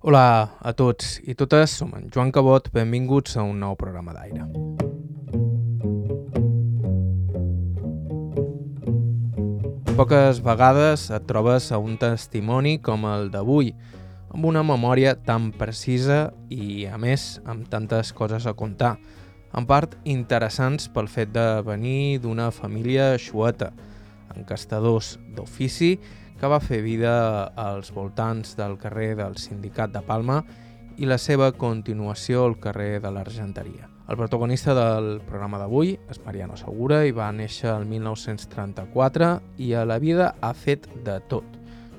Hola a tots i totes, som en Joan Cabot, benvinguts a un nou programa d'aire. Poques vegades et trobes a un testimoni com el d'avui, amb una memòria tan precisa i, a més, amb tantes coses a contar, en part interessants pel fet de venir d'una família xueta, encastadors d'ofici que va fer vida als voltants del carrer del Sindicat de Palma i la seva continuació al carrer de l'Argenteria. El protagonista del programa d'avui és Mariano Segura i va néixer el 1934 i a la vida ha fet de tot.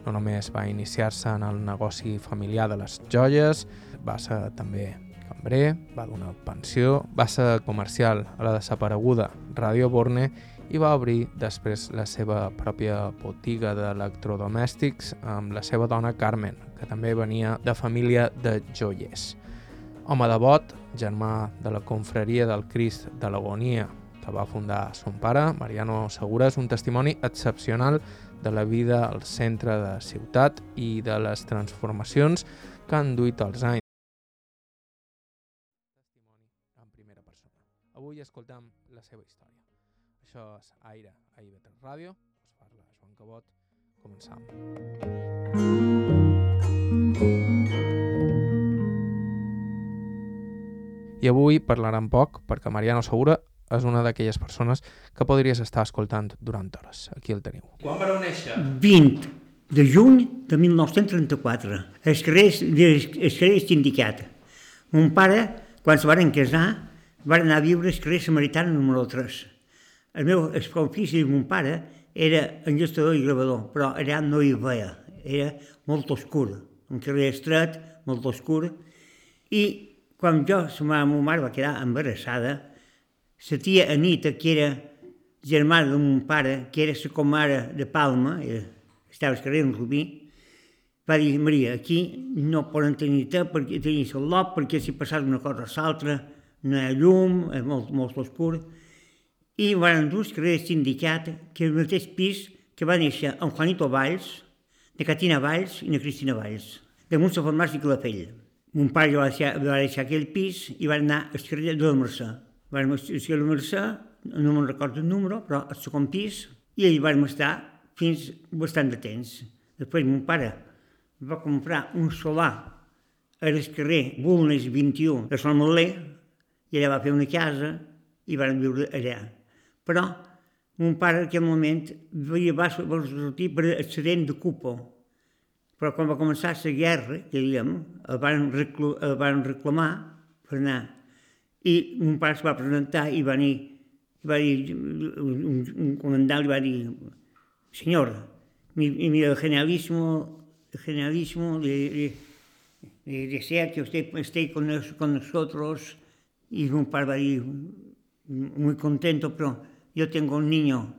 No només va iniciar-se en el negoci familiar de les joies, va ser també cambrer, va donar pensió, va ser comercial a la desapareguda Radio Borne i va obrir després la seva pròpia botiga d'electrodomèstics amb la seva dona Carmen, que també venia de família de joiers. Home devot, germà de la confraria del Crist de l'Agonia, que va fundar son pare, Mariano Segura, és un testimoni excepcional de la vida al centre de ciutat i de les transformacions que han duit els anys. Avui escoltam la seva història. Això és Aire, a IB3 Ràdio. Us parla Joan Cabot. Començam. I avui parlarem poc perquè Mariano Segura és una d'aquelles persones que podries estar escoltant durant hores. Aquí el teniu. Quan vareu néixer? 20 de juny de 1934, els carrers, els carrers Sindicat. Mon pare, quan se van casar, va anar a viure al carrer Samaritana número 3. El meu ofici de mon pare era enllestador i gravador, però allà no hi veia, era molt oscur, un carrer estret, molt oscur, i quan jo, la meva mare va quedar embarassada, la tia Anita, que era germana de mon pare, que era la comare de Palma, era, estava al carrer en Rubí, va dir, Maria, aquí no poden tenir te perquè tenir el lot, perquè si passava una cosa a l'altra, no hi ha llum, és molt, molt oscur. I van dur al carrer Sindicat, que el mateix pis que va néixer en Juanito Valls, de Catina Valls i de Cristina Valls, damunt la farmàcia Calafell. Mon pare va deixar, va deixar aquell pis i va anar al carrer de la Mercè. Vam carrer de la Mercè, no me'n recordo el número, però al segon pis, i allà vam estar fins bastant de temps. Després mon pare va comprar un solar al carrer Bulnes 21 de Sant Malé, i allà va fer una casa i van viure allà. Però mon pare en aquell moment va, sortir per accident de cupo. Però quan va començar la guerra, que diguem, el van, el van reclamar per anar. I mon pare es va presentar i va dir, va dir un, un comandant li va dir, senyor, mi, mi el generalismo, el generalismo le, le, le desea que usted esté con, nosotros. Y mon pare va dir, muy contento, pero yo tengo un niño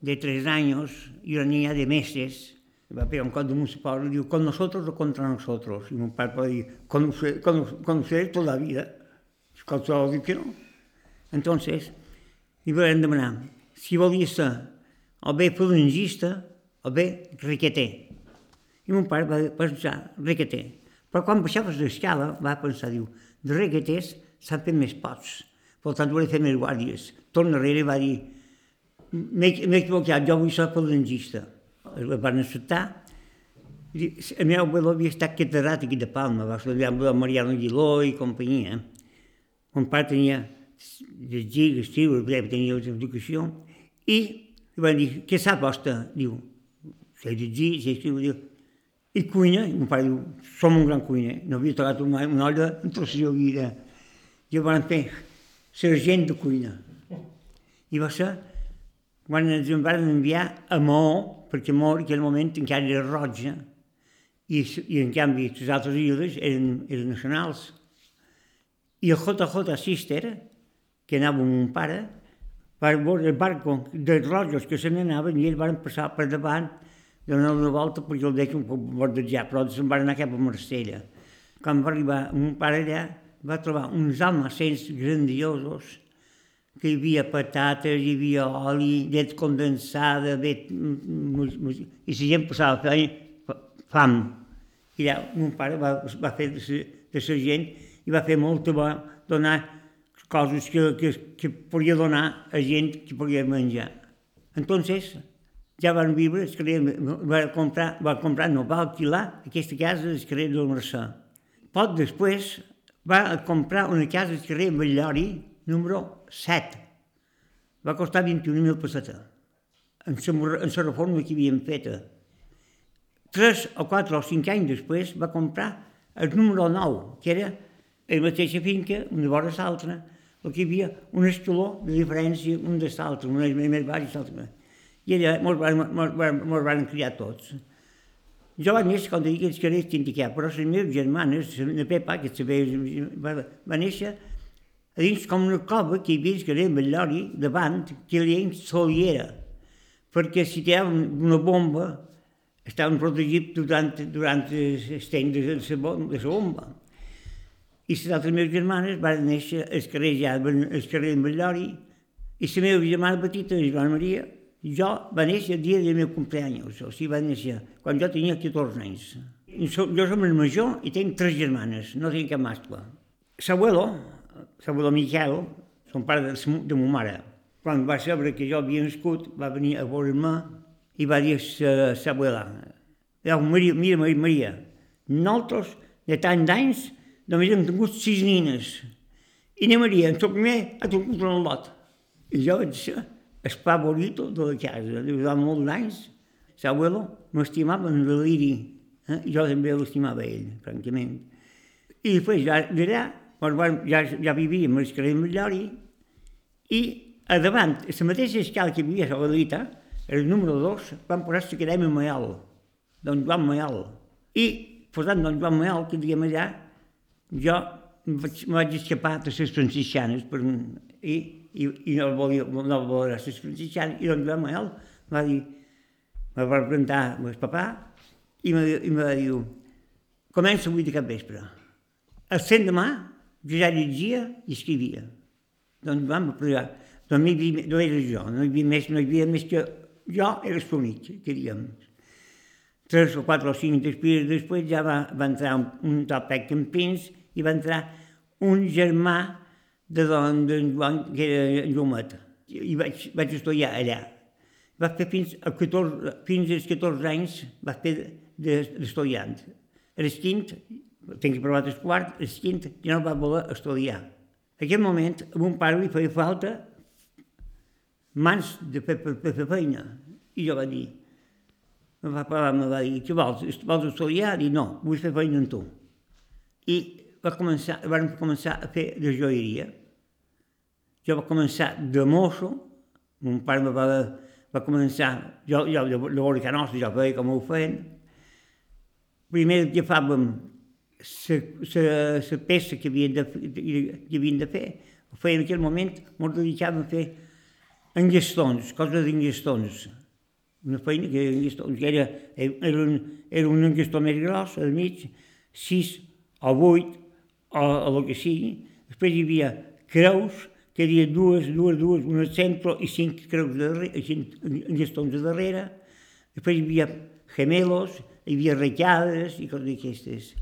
de tres años y una niña de meses. Va un cop de municipal diu, con nosotros o contra nosotros. Y mi padre va dir, con usted, con, con usted toda la vida. Qualsevol diu que no. Entonces, li vam demanar si volia ser o bé falangista o bé riqueter. I mon pare va pensar, riqueter. Però quan baixaves l'escala va pensar, diu, de riqueters s'han fet més pots, per tant volia fer més guàrdies. Torna darrere va dir, m'he equivocat, jo vull ser falangista. El van acceptar. El meu abuelo havia estat catedràtic de Palma, va estudiar amb Mariano Aguiló i companyia. Mon pare tenia llegir, escriure, tenia educació, i li van dir, què sap vostè? Diu, sé llegir, sé escriure, diu, i cuina, i mon pare diu, som un gran cuiner, no havia tocat una, una olla en la seva vida. I van fer sergent de cuina. I va ser quan ens en van enviar a Maó, perquè Maó en aquell moment encara era roja, i, i en canvi les altres illes eren, eren nacionals. I el JJ Sister, que anava amb mon pare, per veure el barco de rojos que se n'anaven i ells van passar per davant donar una volta perquè el deixen bordejar, però se'n van anar cap a Marsella. Quan va arribar mon pare allà, va trobar uns almacens grandiosos, que hi havia patates, hi havia oli, llet condensada, llet... i la gent passava feina, fam. I allà mon pare va, va fer de, ser- de sergent i va fer molta, va donar coses que, que, que podia donar a gent que podia menjar. Entonces, ja van viure, el carrer, va comprar, va comprar, no, va alquilar aquesta casa del carrer del Mercè. Poc després va comprar una casa al carrer Bellori, número 7. Va costar 21.000 pessetes, en la, en la reforma que havien feta. Tres o quatre o cinc anys després va comprar el número 9, que era la mateixa finca, una vora l'altra, que hi havia un escaló de diferència un de l'altre, un és més baix i l'altre. I allà mos van, mos, van, mos van criar tots. Jo vaig néixer, com dic, els carrers Tintiquà, però les meves germanes, la Pepa, que també va, va néixer dins com una cova que hi havia el carrer Bellori, davant, que li soliera, perquè si tiraven una bomba estaven protegits durant, durant el temps de la bomba. I les altres meves germanes van néixer al carrer ja, al carrer de Bellori, i la meva germana petita, la Joana Maria, jo va néixer el dia del meu cumpleaños, o sigui, va néixer quan jo tenia 14 anys. Jo som el major i tinc tres germanes, no tinc cap mascle. L'abuelo, l'abuelo Miquel, son pare de, sa- de ma mare, quan va saber que jo havia nascut, va venir a veure'm i va dir a l'abuela, Maria, mira, Maria, Maria, nosaltres, de tant d'anys, només hem tingut sis nines. I na Maria, en el primer, ha tingut un lot. I jo vaig ser el favorito de la casa. Durant molts anys, l'abuelo m'estimava en deliri. Eh? Jo també l'estimava ell, francament. I després, d'allà, doncs, bueno, ja, ja vivíem al carrer Millori i a davant, a la mateixa escala que hi havia a la Lita, el número 2, van posar l'acadèmia Mayal, don Joan Mayal. I posant don Joan Mayal, que diguem allà, jo em vaig, em vaig escapar de les franciscanes per, i, i, i no volia, no volia les franciscanes, i don Joan Mayal va dir, me va presentar amb el papà i me, i me va dir, comença avui de cap vespre. El cent demà jo ja llegia i escrivia. Doncs vam. Doncs no, hi havia, no era jo, no hi havia més, no hi havia més que jo era l'únic, que diguem. Tres o quatre o cinc després, després ja va, va entrar un, un topec campins i va entrar un germà de don de Joan, que era en Jomet. I vaig, vaig estudiar allà. Va fer fins, a 14, fins als 14 anys, va fer d'estudiant. A l'esquint, tinc provat el quart, a l'esquint ja no va voler estudiar. En aquell moment, a mon pare li feia falta mans de fer, per, per fer feina. I jo vaig dir, el va parlar, me va dir, què vols? Vols estudiar? Dic, no, vull fer feina amb tu. I va començar, vam començar a fer de joieria. Jo va començar de mosso, mon pare me va, va començar, jo, jo veure que nostra, jo veia com ho feien. Primer agafàvem la peça que havien de, que havien de fer, ho feien en aquell moment, ens dedicàvem a fer engestons, coses d'engestons. Una feina que, engestons, que era, era, un, era un engestó més gros, al mig, sis o vuit, o, o el que sigui. Després hi havia creus, que hi havia dues, dues, dues, una al centre i cinc creus de darrere, cinc engestons de darrere. Després hi havia gemelos, hi havia retllades i coses d'aquestes.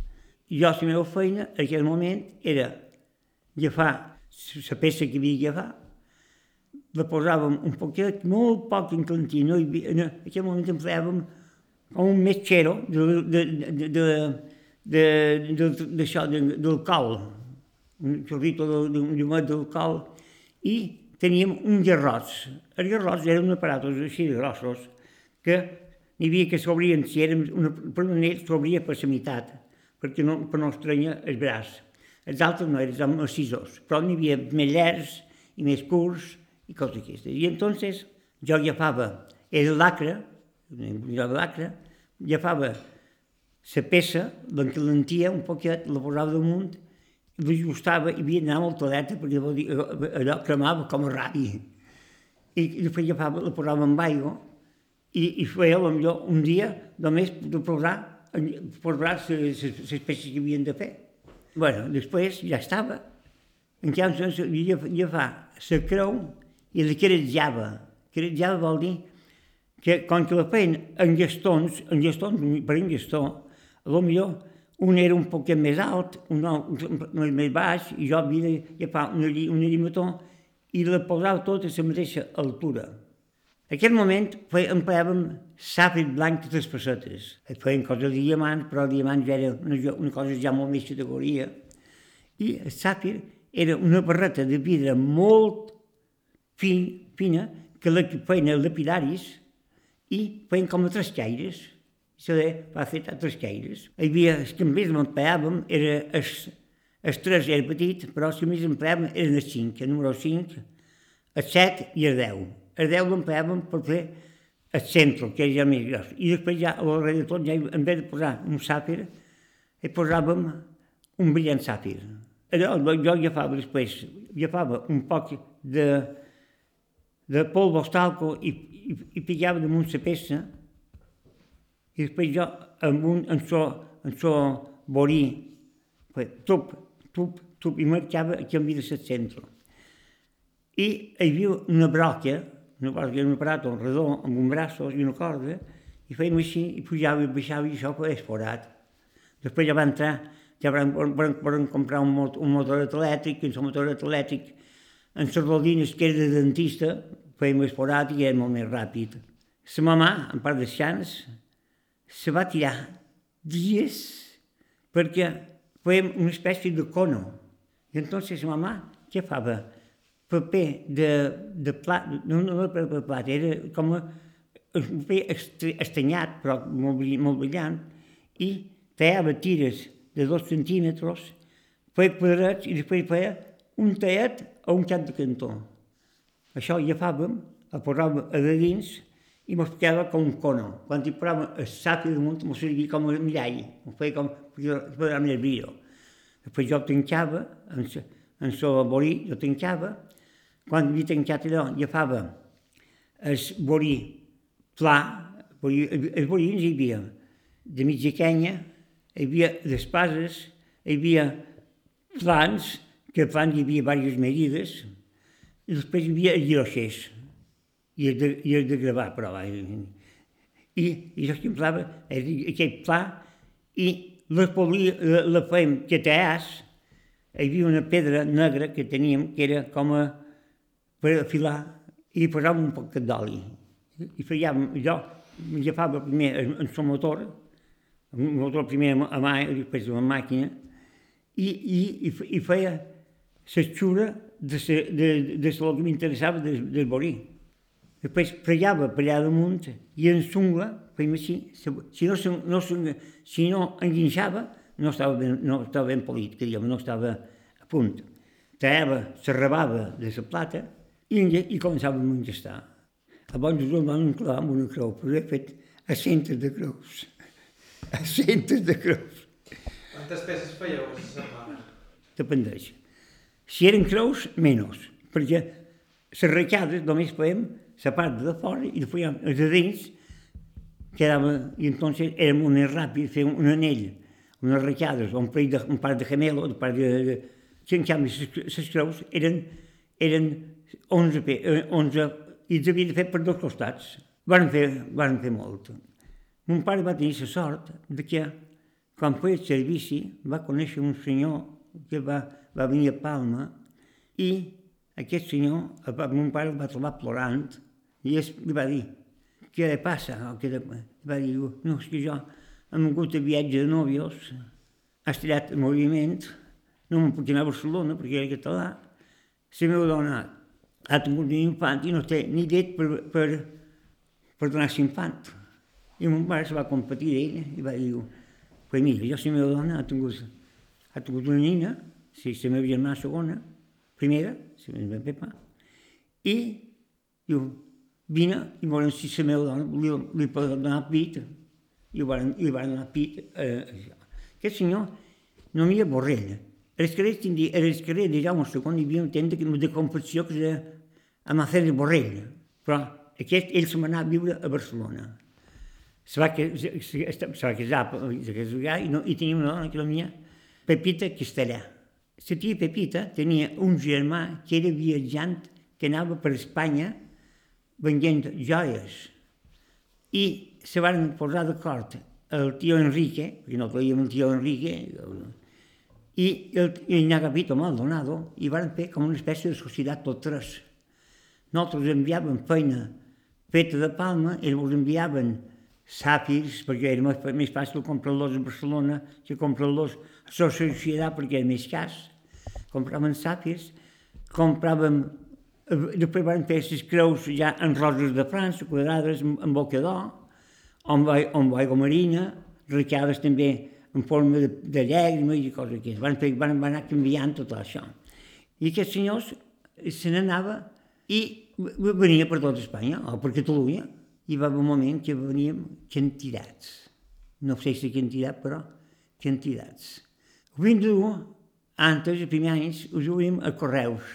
Jo, la meva feina, en aquell moment, era agafar la peça que havia d'agafar, la posàvem un poquet, molt poc en cantí, no hi havia, en aquell moment empleàvem com un metxero de, de, de, de, de, de, d'això, de, d'alcohol, un xorrito de, de, de d'alcohol, i teníem un garrot. Els garrots eren aparatos així de grossos, que n'hi havia que s'obrien, si eren una, per un anell s'obria per la meitat, perquè no, per no estrenya el braç. Els altres no eren massissos, però n'hi havia més llargs i més curts i coses d'aquestes. I entonces jo agafava el lacre, jo lacre, agafava la peça, l'encalentia un poquet, la posava damunt, l'ajustava i havia d'anar molt todeta perquè vol dir, allò cremava com a ràbi. I, i després agafava, la posava amb aigua i, i feia potser un dia només de posar, posar les peces que havien de fer. bueno, després ja estava. En canvi, havia d'agafar la creu i la querejava. Querejava vol dir que, com que la feien en gestons, en gestons, per en lo millor un era un poquet més alt, un, un, un més baix, i jo havia d'agafar un, un llimató i la posava tot a la mateixa altura. Aquest moment empleàvem sàfir blanc de les pessetes. Et feien coses de diamants, però diamant ja era una, una cosa ja molt més categoria. I el sàfir era una barreta de vidre molt fin, fina que la feien els lapidaris i feien com a trascaires. Això de va fer a trascaires. Hi havia, els que més m'empleàvem era els, els tres era petit, però els que més empleàvem eren els cinc, el número 5, el 7 i el 10 el 10 l'empleàvem per fer el centre, que ja més gros. I després ja, a l'hora de tot, ja, en vez de posar un sàfir, hi posàvem un brillant sàfir. Allò, jo agafava després, agafava un poc de, de polvo talco i, i, i pillava damunt la peça i després jo amb un, en so, en so borí, tup, tup, tup, i marcava aquí enmig de centre. I hi havia una broca una cosa que era un aparato redó amb un braço i una corda, i fèiem així, i pujava i baixava, i això feia esporat. Després ja va entrar, ja van, van, van comprar un, mot, un motor elèctric, i el motor elèctric, en les rodines que era de dentista, fèiem esporat i era molt més ràpid. La mamà, en part de xans, se va tirar dies perquè fèiem una espècie de cono. I entonces la mamà, què fava? Paper de, de plat, no, no era paper de plat, era com a, un paper estanyat, però molt, molt brillant, i tallava tires de dos centímetres, feia quadrats i després feia un tallet a un cap de cantó. Això ja fàvem, el posàvem a de dins i mos quedava com un cono. Quan hi posàvem el sac damunt, mos servia com un mirall, mos feia com, més brillo. Després jo tancava, en, en so borí, jo tancava, quan havia tancat allò, agafava el borí pla, els borins hi havia de mitja canya, hi havia d'espases, hi havia plans, que plans hi havia diverses medides, i després hi havia els i els de, i els de gravar, però va. I, i jo que emplava aquest pla, i les polia, la, la fèiem que tallàs, hi havia una pedra negra que teníem, que era com a per afilar i posàvem un poc d'oli. I fèiem, jo agafava primer el, seu motor, el motor primer a mà després la màquina, i, i, i, i feia xura de, se, de, de, de que m'interessava del, del borí. Després fregava per allà damunt i en sungla, fèiem així, si no, no, si no enguinxava, no estava ben, no estava ben polit, que diguem, no estava a punt. Tallava, s'arrebava de la plata i, i començàvem a engestar. Abans us el van clavar amb una creu, però he fet a centres de creus. A centres de creus. Quantes peces fèieu a la setmana? Dependeix. Si eren creus, menys, perquè les reixades només fèiem la part de fora i després els de dins quedava, i entonces érem un ràpid, fèiem un anell, unes reixades, un parell de, un par de gemelo, un par de... de... Si en canvi les creus eren, eren 11, 11 eh, i havia de fer per dos costats. Van fer, van fer molt. Mon pare va tenir la sort de que, quan feia el servici, va conèixer un senyor que va, va venir a Palma i aquest senyor, el, mon pare el va trobar plorant i es, li va dir, què li passa? O què li... Va dir, no, és que jo hem vingut a viatge de nòvios, ha estirat el moviment, no me'n puc anar a Barcelona perquè era català, la meva dona ha tingut un infant i no té ni llet per, per, per donar-se infant. I mon pare se va competir d'ell i va dir, pues mira, jo la meva dona ha tingut, ha tingut una nina, si la meva germana segona, primera, la meva Pepa, i diu, vine i volem si la meva dona li, li pot donar pit, i li van, li van donar pit. Eh, aquest senyor no hi havia borrell, els carrers, els carrers de Jaume II hi havia un tenda de confecció que era a Macer Borrell, però aquest, ell se m'anà a viure a Barcelona. Se va, se, va casar, se casar i, no, i tenia una dona que la mia, Pepita Castellà. La tia Pepita tenia un germà que era viatjant, que anava per Espanya venent joies. I se van posar d'acord el tio Enrique, perquè no veiem el tio Enrique, i el, el Nyagapito Maldonado, i van fer com una espècie de societat tots tres. Nosaltres enviàvem feina feta de Palma, ells ens enviaven sàpirs, perquè era més, més fàcil comprar-los a Barcelona que comprar-los a la societat perquè era més cas. Compràvem sàpirs, compràvem després van fer les creus ja en roses de França, quadrades, amb boca d'or, amb, amb aigua marina, recades també en forma de, de llàgrima i coses així. Van, fer, van, van anar canviant tot això. I aquests senyors se n'anava i venia per tot Espanya, o per Catalunya, i va haver un moment que veníem quantitats. No sé si quantitat, però quantitats. Dur, antes, els primers anys, ho duíem a correus.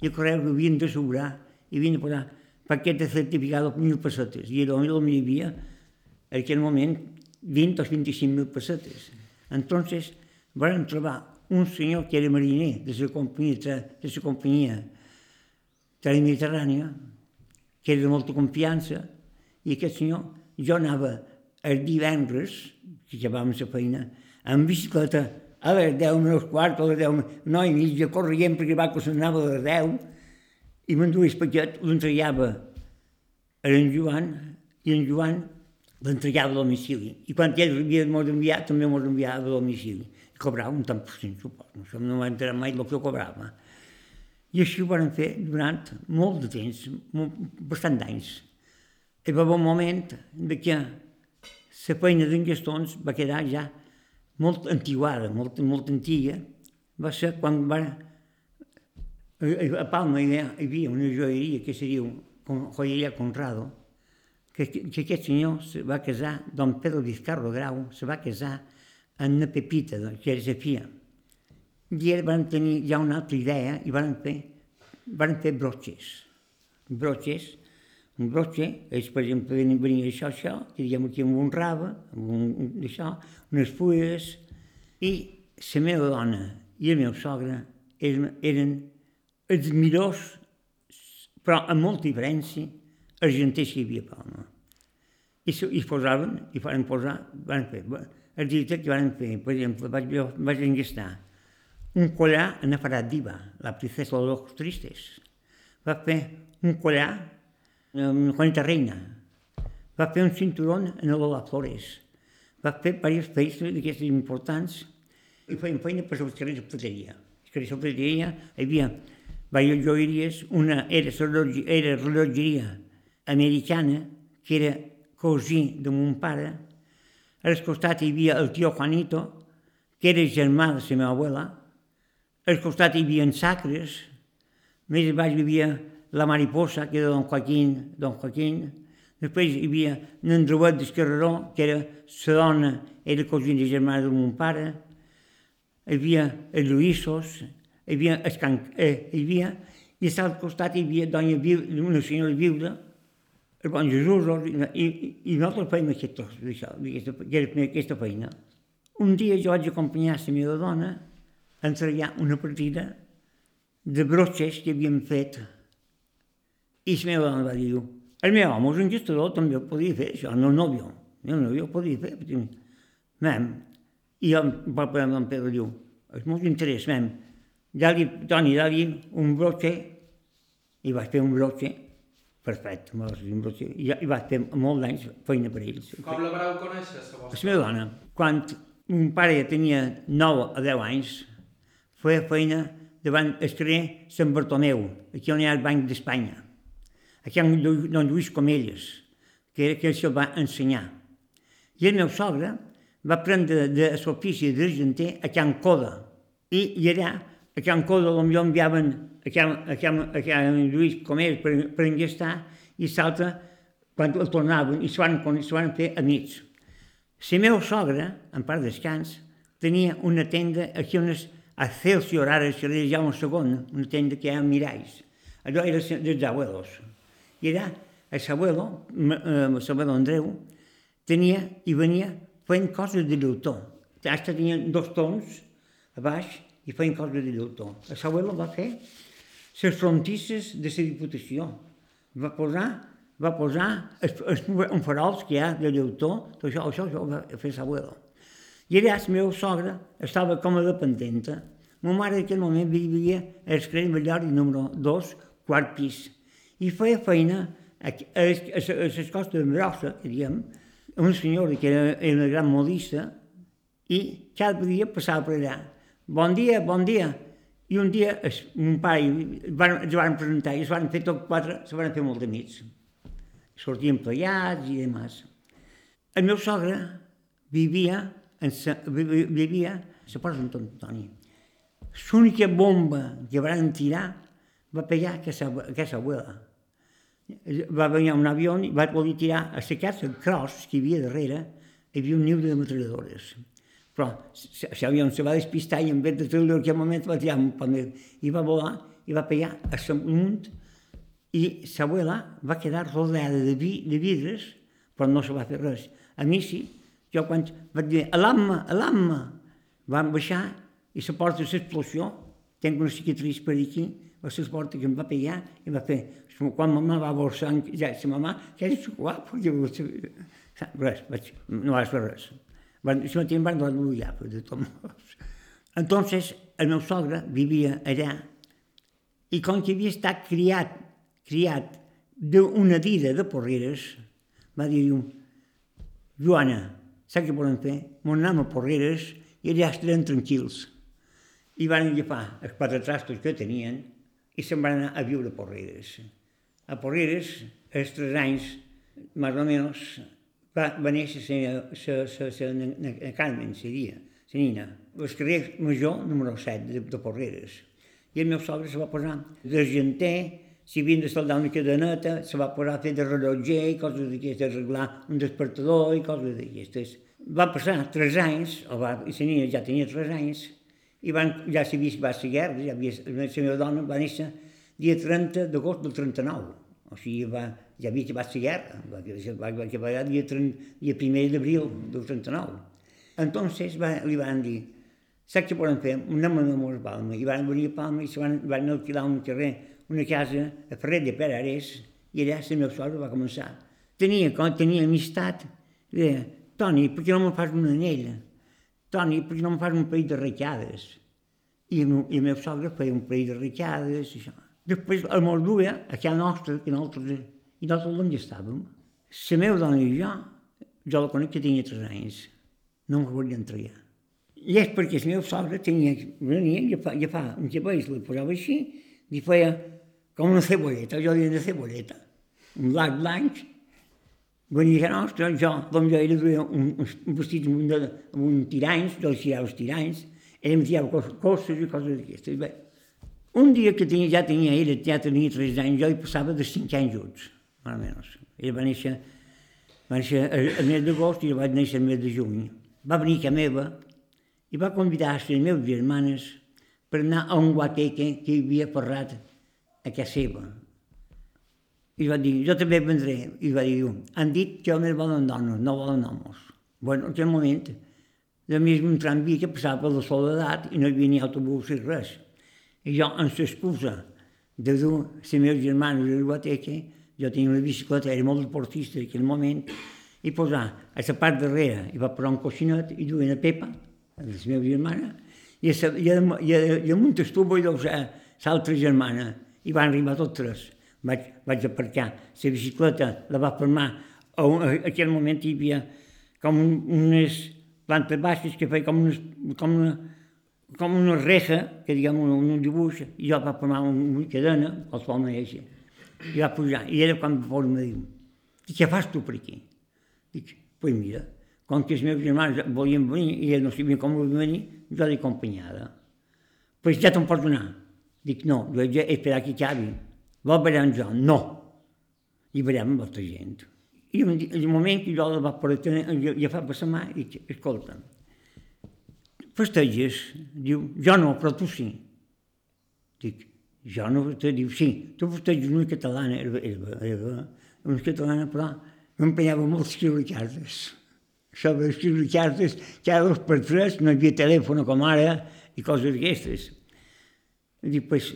I a correus ho havien d'assegurar i havien de posar paquet de certificat de mil pessetes. I era on hi havia, en aquell moment, 20 o 25 mil pessetes. Entonces, vam trobar un senyor que era mariner de la companyia, de la companyia Mediterrània, que era de molta confiança, i aquest senyor, jo anava el divendres, que acabàvem la feina, amb bicicleta a les 10 menys quart a les 10, 9 i mitja, corrient perquè va que s'anava a les 10, i m'enduia el paquet, l'entregava a en Joan, i en Joan l'entregava a domicili. I quan ell havia d'enviar, també m'ho enviava a domicili. I cobrava un tant per cent, suposo. No m'ha entrat mai el que cobrava. I així ho van fer durant molt de temps, bastant d'anys. Hi va haver un moment de que la feina d'en Gastons va quedar ja molt antiguada, molt, molt antiga. Va ser quan va... A Palma hi havia una joieria que seria Joyeria Conrado, que, que aquest senyor se va casar, don Pedro Vizcarro Grau, se va casar amb una Pepita, que era sa filla. I ells van tenir ja una altra idea i van fer, van fer broches. Broches, un broche, ells, per exemple, venien, venien això, això, diguem aquí amb un rave, amb un, un, això, unes fulles, i la meva dona i el meu sogre eren, eren els millors, però amb molta diferència, argenters que hi havia a Palma. I, i posaven, i van posar, van fer, el director que van fer, per exemple, vaig, vaig engastar un collar en Afarat Diva, la princesa de los tristes. Va fer un collar amb Juanita Reina. Va fer un cinturón en Lola Flores. Va fer diverses feines d'aquestes importants i feien feina per les carrers de plateria. Les carrers de plateria hi havia diverses joieries, una era, era rellotgeria americana, que era cosí de mon pare, al costat hi havia el tio Juanito, que era germà de la meva abuela, al costat hi havia sacres, més baix hi havia la mariposa, que era don Joaquín, don Joaquín, després hi havia en Robert d'Esquerreró, que era la dona, era cosina germana de mon pare, hi havia els Luïssos, hi havia, el can, eh, hi havia, i a l'altre costat hi havia doña Viuda, una senyora Viuda, el bon Jesús, i, i, i nosaltres fèiem aquest tros d'això, aquesta, aquesta feina. Un dia jo vaig acompanyar la meva dona a entregar una partida de broches que havíem fet. I la meva dona va dir, el meu home és un gestador, també ho podia fer, això, no el nòvio. El nòvio ho podia fer. Perquè, mem, i el poble d'en Pedro diu, és molt interès, mem, dali, Toni, dali un broche, i vaig fer un broche, perfecte, un broche, i, i vaig fer molt d'anys feina per ells. Com la vareu conèixer, la vostra? La meva dona, quan un pare ja tenia 9 a 10 anys, feia feina davant el carrer Sant Bartomeu, aquí on hi ha el Banc d'Espanya. Aquí on don Lluís Comelles, que era que se'l va ensenyar. I el meu sogre va prendre de l'ofici d'argenter a Can Coda. I, i allà, a Can Coda, potser enviaven a Can, a Can, a Can Lluís Comelles per, per engastar, i l'altre, quan el tornaven, i s'ho van, van fer amics. La meva sogra, en part descans, tenia una tenda aquí on és a Celsior, ara se li Jaume II, una tenda que hi ha miralls. Allò era dels abuelos. I allà, el abuelo, el abuelo Andreu, tenia i venia fent coses de llautó. Hasta tenien dos tons a baix i feien coses de llautó. El abuelo va fer les frontisses de la Diputació. Va posar va posar es, es, un farols que hi ha de lleutó, tot això, això, això ho va fer l'abuela. I allà la meva sogra estava com a dependenta. Ma mare en aquell moment vivia al carrer Mallori número 2, quart pis, i feia feina a, a, a, a les costes de Brossa, que diem, una que era, era una gran modista, i cada dia passava per allà. Bon dia, bon dia. I un dia es, mon pare van, es van presentar i es van fer tot quatre, se van fer molt d'amics. Sortien plegats i demás. El meu sogre vivia, en sa, vivia a la Porta d'Anton Antoni. L'única bomba que van tirar va pegar aquesta, aquesta abuela va venir un avió i va poder tirar a la casa cross que hi havia darrere, hi havia un niu de metralladores. Però l'avió se va despistar i en vez de treure en aquell moment va tirar un panel i va volar i va pegar a munt i l'abuela va quedar rodeada de, vi, de vidres però no se va fer res. A mi sí, jo quan vaig dir alamma, alamma, vam baixar i la porta de l'explosió, tinc una cicatriz per aquí, va ser la porta que em va pegar i va fer quan mamà va bolsar, ja, sa mamà, ja és guapo, jo, res, vaig, no vas fer res. Van, si matí em van donar l'ullar, de tot. Entonces, el meu sogre vivia allà i com que havia estat criat, criat d'una dida de porreres, va dir Joana, saps què volem fer? Mon anem a porreres i allà estarem tranquils. I van agafar els quatre trastos que tenien i se'n van anar a viure a porreres a Porreres, als tres anys, més o menys, va, va néixer la Carmen, seria, la nina, el carrer Major, número 7, de, de Porreres. I el meu sogre se va posar d'argenter, si havien de soldar una cadeneta, se va posar a fer de rellotger i coses d'aquestes, arreglar un despertador i coses d'aquestes. Va passar tres anys, o va, i la nina ja tenia tres anys, i van, ja s'havia va la guerra, ja havia, la meva dona va néixer dia 30 d'agost del 39. O sigui, va, ja havia acabat la guerra, va, va, va acabar dia, 30, dia 1 d'abril del 39. Entonces va, li van dir, saps què poden fer? Anem a Namor Palma. I van venir a Palma i se van, van alquilar un carrer, una casa a Ferrer de Perares, i allà la meva sort va començar. Tenia, com tenia amistat, deia, Toni, per què no me fas un anell? Toni, per què no me fas un parell de recades? I, i el meu sogre feia un parell de recades, i això. Després, a Moldova, a casa nostra, que nosaltres, i nosaltres on estàvem, la meva dona i jo, jo la conec que tenia tres anys, no me volia entregar. I és perquè el meu sogre tenia, venia, i fa, fa un xapell, li posava així, i feia com una cebolleta, jo diria una cebolleta, un blanc blanc, venia a nostra, jo, com jo era, duia un, un vestit amb un, amb un tiranys, tirava els tiranys, ell em tirava coses i coses d'aquestes. Bé, un dia que tenia, ja tenia ell, ja tenia 3 anys, jo hi passava de 5 anys junts, més o menys. Ell va néixer, va néixer el mes d'agost i jo vaig néixer el mes de juny. Va venir a meva i va convidar les meves germanes per anar a un guateque que hi havia parlat a casa seva. I va dir, jo també vendré. I va dir, han dit que només volen dones, no volen homes. Bueno, en aquell moment, de més un tramvia que passava per la soledat i no hi havia ni autobús ni res. I jo, amb l'excusa de dur les meves germanes a la biblioteca, jo tenia una bicicleta, era molt deportista en aquell moment, i posar a la part darrere, i va posar un coixinet, i duia una pepa, a les meves germanes, i, a, i, a, i, a, i amunt estuvo vull doncs, l'altra germana, i van arribar tots tres. Vaig, vaig aparcar la bicicleta, la va formar, a, un, aquell moment hi havia com un, unes plantes baixes que feia com, unes, com una, com una reja, que diguem un, un dibuix, i jo va formar una cadena, qualsevol manera, i va pujar. I era quan fos me diu, què fas tu per aquí? Dic, pues mira, com que els meus germans volien venir i ells no sabien com volien venir, jo l'he acompanyada. Pues ja te'n pots anar. Dic, no, jo he d'esperar que acabi. Vol ballar amb jo? No. I ballem amb altra gent. I un, un moment que jo la va portar, jo, jo fa passar mà i dic, escolta, festeges? Diu, jo no, però tu sí. Dic, jo no, te diu, sí, tu festeges una catalana, era, era, era una catalana, però m'empenyava molt escriure cartes. Això d'escriure cartes, cada dos per tres, no hi havia telèfon com ara, i coses d'aquestes. Dic, pues,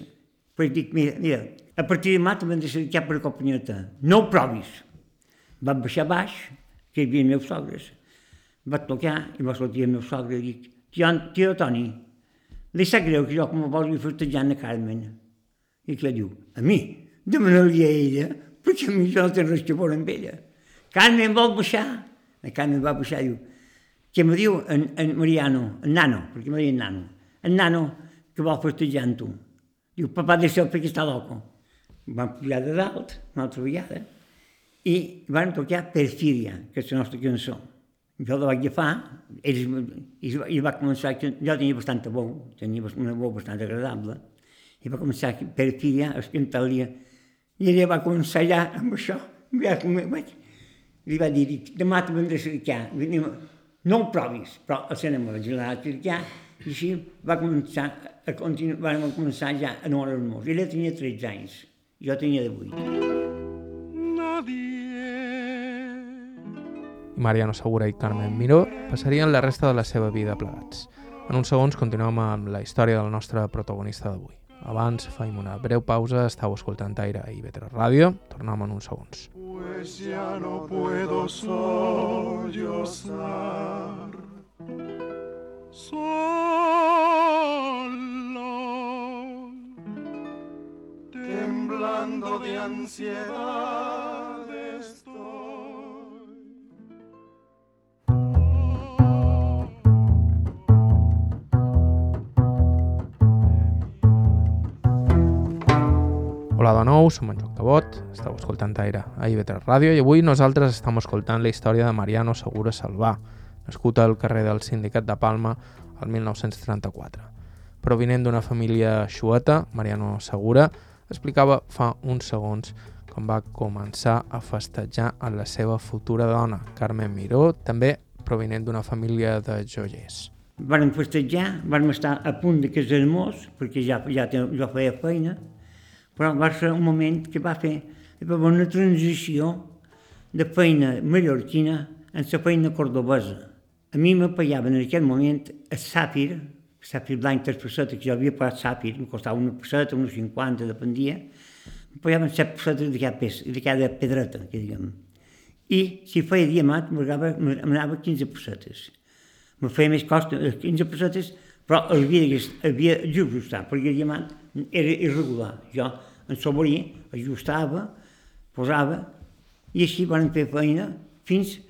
pues dic, mira, mira, A partir de demà t'hem de cercar per companyeta. No ho provis. Vam baixar baix, que hi havia meus sogres. Va tocar i va sortir el meu sogre i dic, tio, tio Toni, li sap greu que jo com volia festejant a Carmen. I que diu, a mi? Demana-li a ella, perquè a mi jo no tinc res que veure amb ella. Carmen vol baixar? La Carmen va baixar i diu, que me diu en, en Mariano, en Nano, perquè me deia Nano, en Nano, que vol festejar amb tu. Diu, papà, deixa'l perquè està loco. Vam pujar de dalt, una altra vegada, i van tocar Perfidia, que és la nostra cançó. Jo la vaig agafar, ells, i, va començar, jo tenia bastanta veu, tenia una veu bastant agradable, i va començar Perfidia a cantar-li, i ella va començar ja amb això, ja, vaig, li va dir, demà te vendré a cercar, no ho provis, però el cinema vaig anar a cercar, i així va començar a continuar, vam començar ja a no hermosos. Ella tenia 13 anys, jo tenia de 8. I Mariano Segura i Carmen Miró passarien la resta de la seva vida plegats. En uns segons continuem amb la història del nostre protagonista d'avui. Abans faim una breu pausa, estàu escoltant Aire i Vetre Ràdio, tornem en uns segons. Pues ya no puedo sollozar Solo Temblando de ansiedad Hola de nou, som en Joc Cabot, esteu escoltant Aire a IB3 Ràdio i avui nosaltres estem escoltant la història de Mariano Segura Salvà, nascut al carrer del Sindicat de Palma el 1934. Provinent d'una família xueta, Mariano Segura explicava fa uns segons com va començar a festejar amb la seva futura dona, Carmen Miró, també provinent d'una família de joiers. Vam festejar, vam estar a punt de casar-nos, perquè ja, ja, ja feia feina, però va ser un moment que va fer va una transició de feina mallorquina en la feina cordobesa. A mi pagaven en aquell moment a Sàpir, Sàpir blanc, tres pessetes, que jo havia pagat Sàpir, em costava una pesseta, uns 50, dependia, me pagaven set pessetes de cada, pes, de cada pedreta, que diguem. I si feia diamant, m'anava 15 pessetes. Me feia més costa, 15 pessetes, però havia, havia d'ajustar, perquè el diamant era irregular. Jo en sobrí, ajustava, posava, i així van fer feina fins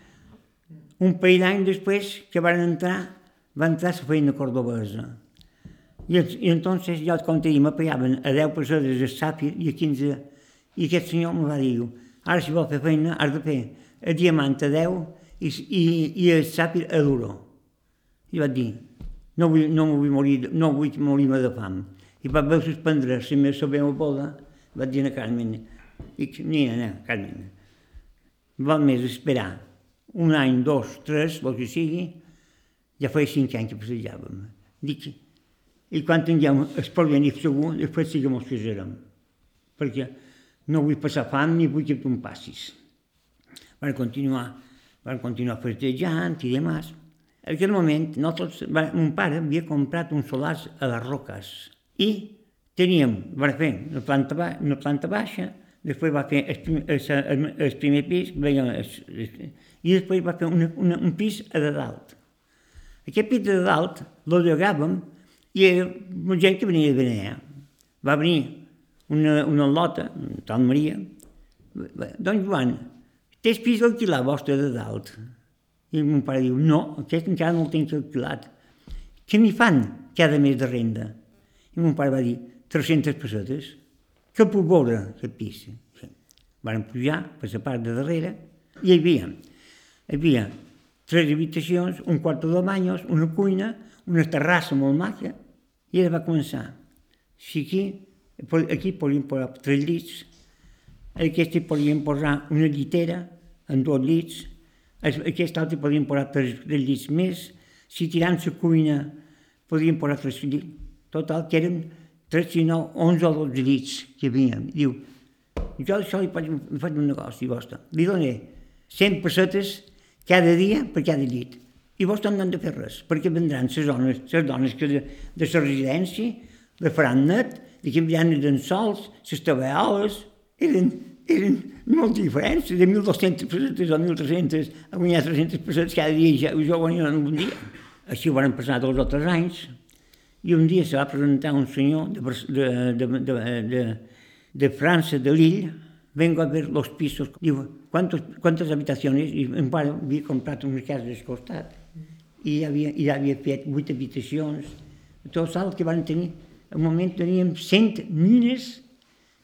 un parell d'anys després que van entrar, va entrar la feina cordobesa. I, i entonces jo, com te dic, me a 10 pesades de sàfir i a 15, i aquest senyor me va dir, ara si vol fer feina has de fer a diamant a 10 i, i, i a sàfir a duro. I vaig dir, no vull, no vull morir, no vull morir-me de fam. I va haver suspendre la meva, meva boda, va dir a Carmen, dic, nina, no, Carmen, val més esperar un any, dos, tres, el que sigui, ja feia cinc anys que passejàvem. Dic, i quan tinguem el porvenir segur, després sí que mos casarem. Perquè no vull passar fam ni vull que tu em passis. Van continuar, van continuar festejant i demás. En aquell moment, nosaltres, mon pare havia comprat un solars a les Roques i teníem, va fer una planta, ba una planta baixa, després va fer el, primer, el, el primer pis, veia, i després va fer una, una, un pis a de dalt. Aquest pis de dalt lo llogàvem i era gent que venia de Benea. Va venir una, una lota, Tal Maria, doncs Joan, tens pis alquilar vostre de dalt? I mon pare diu, no, aquest encara no el tinc calculat. Què m'hi fan cada mes de renda? I mon pare va dir, 300 pessetes. Què puc veure, aquest pis? Sí. Pujar per la part de darrere i hi havia, hi havia tres habitacions, un quarto de banyos, una cuina, una terrassa molt maca, i ella va començar. Si aquí, aquí podíem posar tres llits, aquí podíem posar una llitera amb dos llits, aquest altre podien posar tres, tres llits més, si tirant la cuina podien posar tres llits, total, que eren 3, 9, 11 o 12 llits que hi havia. Diu, jo això li faig, faig un negoci vostre. Li doné 100 pessetes cada dia per cada llit. I vostre no han de fer res, perquè vendran les dones, les dones que de, de la residència, le faran net de canviant eren sols, les tabaoles, eren, eren molt diferents, de 1.200 pessetes o 1.300 a guanyar 300 pessetes cada dia, ja, jo guanyava en un dia. Així ho van passar tots els altres anys, i un dia se va presentar un senyor de, de, de, de, de, de França, de Lille, vengo a ver los pisos. Digo, ¿cuántos, ¿cuántas habitaciones? I em pare havia comprat unes cases al costat i ja havia, i ja havia fet vuit habitacions. Tot el que van tenir, al moment teníem 100 nines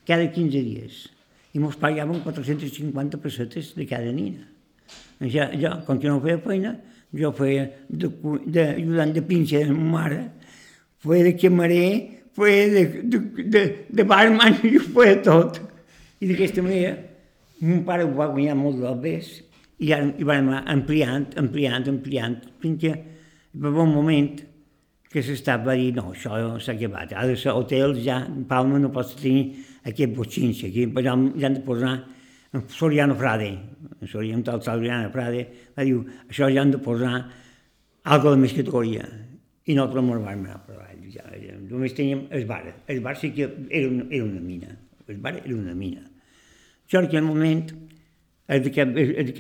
cada 15 dies i ens pagaven 450 pessetes de cada nina. Ja, jo, com que no feia feina, jo feia d'ajudant de, de pinxa de ma mare, feia de camarer, feia de, de, de, de barman, i feia tot. I d'aquesta manera, mon pare ho va guanyar molt del bes i, ara, i vam ampliant, ampliant, ampliant, fins que va un moment que s'estava va dir, no, això s'ha acabat, de ser hotels, ja, Palma no pots tenir aquest botxins, aquí, però ja han de posar en Soriano Frade, en Soriano, tal Soriano Frade, va dir, això ja han de posar algo de més categoria. I nosaltres ens vam anar per avall. Ja, ja, només teníem el bar. El bar sí que era una, era una mina. El bar era una mina. Jo en aquell moment, de cap, el, el,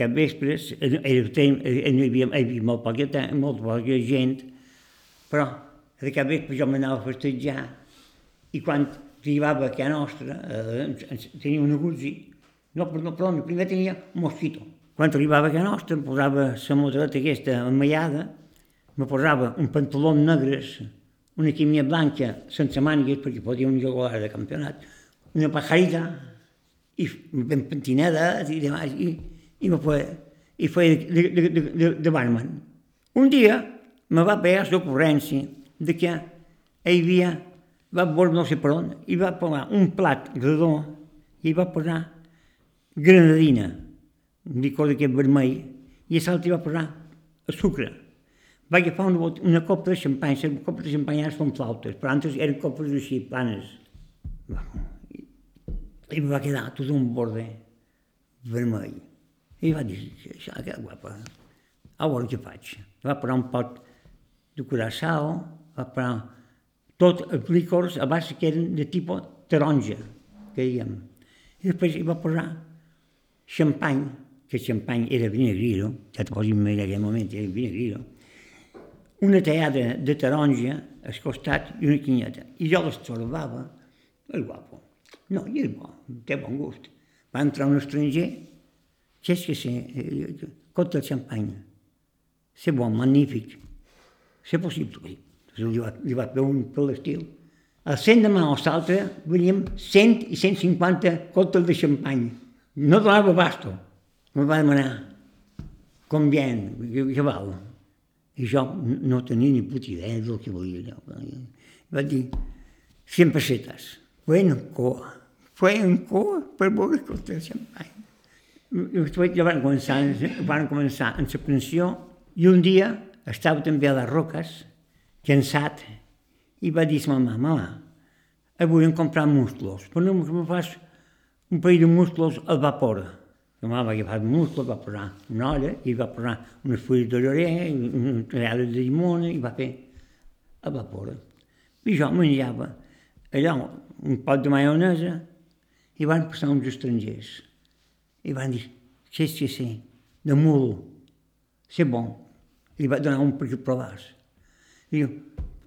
hi, havia, hi molt poca, molt poca gent, però de cap vespre jo m'anava a festejar i quan arribava a casa nostra eh, tenia un agutzí, no, no, perdó, primer tenia un mosquito. Quan arribava a casa nostra em posava la motoreta aquesta emmaiada, me posava un pantaló negres, una quimia blanca sense mànigues perquè podia un jugar de campionat, una pajarita, i ben pentinada i demás, i, i me fue, i fue de, de, de, de, barman. Un dia me va pegar l'ocurrència de que hi havia, va veure no sé per on, i va posar un plat redó i va posar granadina, un licor d'aquest vermell, i a l'altre va posar sucre. Va agafar una, una copa de xampany, les copes de xampany ara són flautes, però antes eren copes així, planes. I va quedar tot un borde vermell. I va dir, això quedat guapa. A veure què faig. Va posar un pot de curaçao, va posar tot els licors a base que eren de tipus taronja, que diguem. I després hi va posar xampany, que el xampany era vinegriro, ja te pots imaginar en aquell moment, era vinegriro, una tallada de taronja al costat i una quinyeta. I jo les trobava, el guapo. No, i és bo, té bon gust. Va entrar un estranger, què és que sé, cota de xampany. C'est bon, magnífic. C'est possible. Li va, li va fer un per l'estil. A 100 de mà o l'altre veníem 100 i 150 cotes de xampany. No donava basto. Me va demanar com bien, què val? I jo no tenia ni puta idea del que volia. Va dir, 100 pessetes. Bueno, coa fue en Cuba que el xampany. Després ja van començar, van començar en la i un dia estava també a les roques, cansat, i va dir a mamà, mamà, avui hem comprat musclos, però no me fas un parell de musclos al vapor. La mama va agafar el musclo, va posar una olla i va posar unes fulles de llorer, un real de llimona i va fer a vapor. I jo menjava allò un pot de maionesa i van passar uns estrangers. I van dir, sí, sí, sí, de mulo, c'est bon. I va donar un per provar. Diu,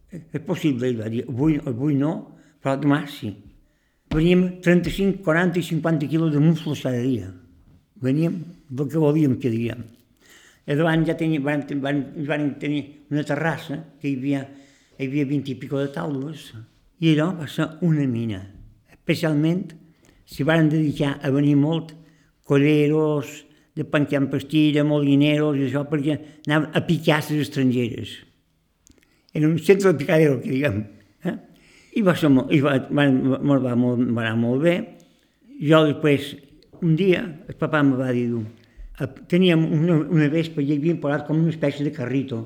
és possible, ell va dir, avui, avui no, però demà sí. Veníem 35, 40 i 50 quilos de musclos cada dia. Veníem del que volíem que diguem. I davant ja tenia, van, van, van tenir una terrassa que hi havia, hi havia 20 i pico de taules i allò va ser una mina, especialment s'hi van dedicar a venir molt coleros, de pencar en pastilla, molineros i això, perquè anaven a picar les estrangeres. Era un centre de picadero, que diguem. Eh? I va, ser molt, i va, va, va, va, molt, va anar molt bé. Jo després, un dia, el papà em va dir, teníem una, una vespa i havíem posat com una espècie de carrito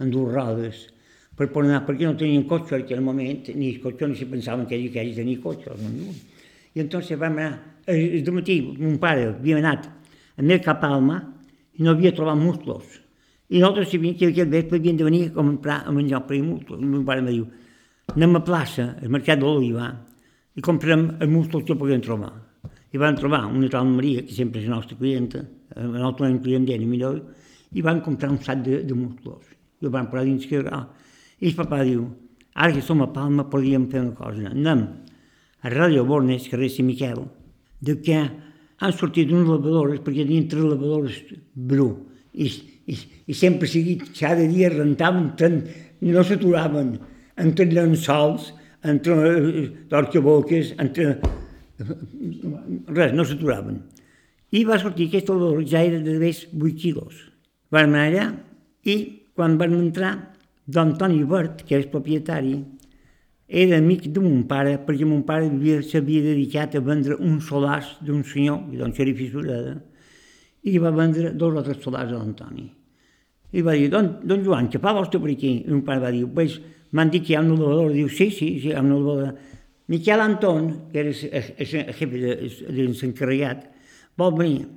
en dues rodes per poder anar, perquè no tenien cotxe en aquell moment, ni cotxe, ni si pensaven que ells, tenien cotxe, no, i entonces vam anar, el matí, mon pare havia anat a mer cap a Alma i no havia trobat musclos. I nosaltres sabíem que aquest vespre havien de venir a comprar a menjar per musclos. I mon pare em diu, anem a plaça, al mercat de l'Oliva, i comprem els musclos que podem trobar. I van trobar una tal Maria, que sempre és la nostra clienta, la nostra client d'ella, millor, i van comprar un sac de, de musclos. I el van posar dins que... Ah. I el papà diu, ara que som a Palma podríem fer una cosa. Anem a Ràdio Bornes, carrer Sant Miquel, de que han sortit unes lavadores, perquè tenien tres lavadores bru, i, i, i sempre seguit, cada dia rentaven, tant, no s'aturaven, entre llençols, entre eh, torcaboques, entre... res, no s'aturaven. I va sortir aquest olor, ja era de més 8 quilos. Vam anar allà i quan vam entrar, d'Antoni Bert, que és propietari, era amic de mon pare, perquè mon pare s'havia dedicat a vendre un solars d'un senyor, d'un xerifi Sureda, i va vendre dos o tres solars a l'Antoni. I va dir, don, don Joan, què fa vostè per aquí? I mon pare va dir, pues, m'han dit que hi ha un elevador. Diu, sí, sí, sí, hi ha un elevador. Miquel Anton, que era el jefe de, l'encarregat, vol venir.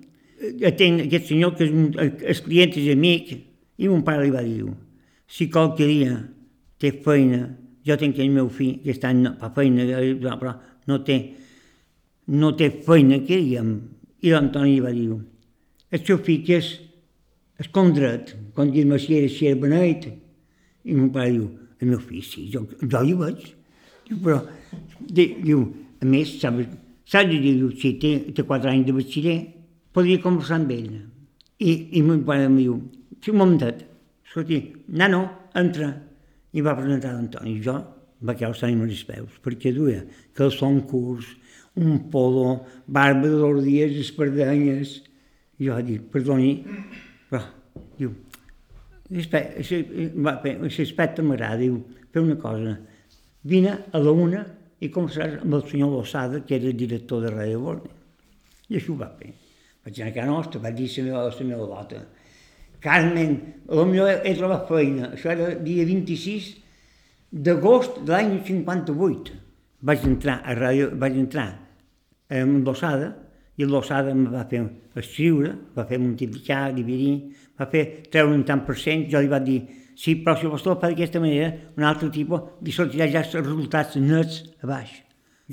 Atén aquest senyor, que és un, el client és amic, i mon pare li va dir, si qualque dia té feina, jo tinc el meu fill, que està en fa feina, però no té, no té feina, que diguem. I l'Antoni va dir, el seu fill que és escondret, quan diu si era, si era beneït, i mon pare diu, el meu fill, sí, jo, jo hi vaig. Diu, però, diu, a més, saps, saps, diu, si té, té quatre anys de batxiller, podria conversar amb ell. I, i mon pare em diu, sí, un momentet, escolti, nano, entra. I va presentar l'Antoni. Jo va quedar els ànims als peus, perquè duia calçon curs, un polo, barba de dos dies, espardenyes. Jo va dir, perdoni, però, diu, l'aspecte m'agrada, diu, fer una cosa, vine a la una i conversaràs amb el senyor Lossada, que era el director de Ràdio Borne. I això ho va fer. Vaig anar a casa nostra, vaig dir a la meva, la Carmen, potser he trobat feina, això era dia 26 d'agost de l'any 58. Vaig entrar a ràdio, vaig entrar amb l'ossada, i l'ossada em va fer escriure, va fer multiplicar, dividir, va fer treure un tant per cent, jo li vaig dir, sí, però si vostè ho fa d'aquesta manera, un altre tipus, li sortirà ja els resultats nets a baix.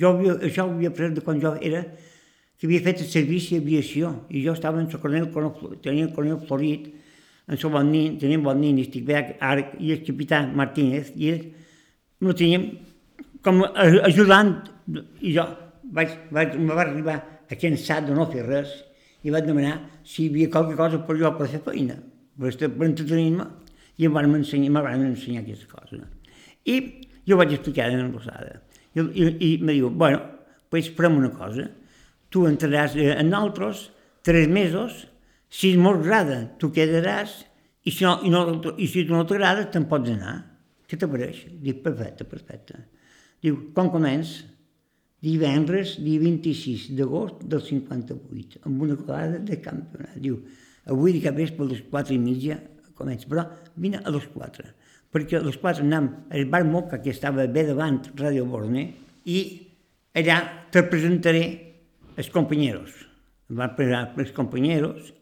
Jo havia, això ho havia après de quan jo era, que havia fet el servici d'aviació, i jo estava en el coronel, tenia el coronel Florit, el bon nin, teníem bon nin, estic bé, ara, i el capità Martínez, i ell, no teníem com ajudant, i jo vaig, vaig, me va arribar a cansat de no fer res, i vaig demanar si hi havia qualque cosa per jo per fer feina, per, per entretenir-me, i em van ensenyar, me van ensenyar aquesta cosa. I jo vaig explicar en l'alçada. I, i, i me diu, bueno, pues farem una cosa, tu entraràs en nosaltres tres mesos, si molt agrada, tu quedaràs, i si, no, i, no, i si no t'agrada, te'n pots anar. Què t'apareix? Dic, perfecte, perfecte. Diu, quan comença? divendres, dia 26 d'agost del 58, amb una colada de campionat. Diu, avui de cap vespre a les 4 i mitja comença, però vine a les 4, perquè a les 4 anem al bar Moca, que estava bé davant Radio Borne, i allà te presentaré els companyeros. Van presentar els companyeros,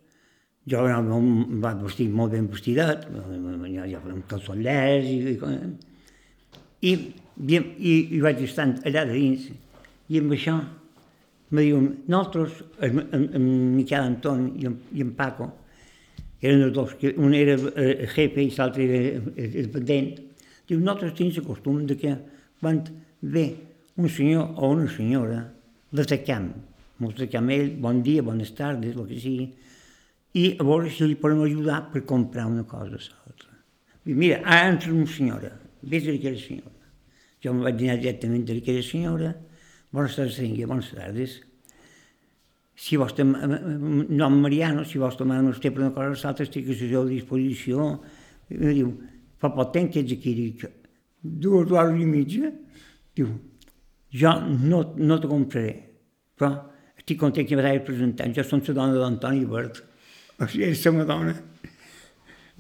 jo em va vestir molt ben vestidet, ja amb calçollers, i, i, i, i, i vaig estar allà dins, i amb això me diuen, nosaltres, en, en, en Miquel Anton i en, i en Paco, que eren els dos, que un era el jefe i l'altre era el dependent, diu, nosaltres tenim el costum de que quan ve un senyor o una senyora, l'atacam, l'atacam ell, bon dia, bones tardes, el que sigui, i a veure si li podem ajudar per comprar una cosa a l'altra. Mira, ara entra una senyora, vés a aquella senyora. Jo em vaig dinar directament a aquella senyora, Buenas tardes, Inge, buenas tardes. Si vostè, nom Mariano, si vostè demana vostè per una cosa o l'altra, estic a la seva disposició. I em diu, fa pot temps que ets aquí? Dic, dues hores i mitja? Diu, jo no, no te compraré, però estic content que m'hagi presentat. Jo som la dona d'Antoni Bert. O sigui, és meva dona.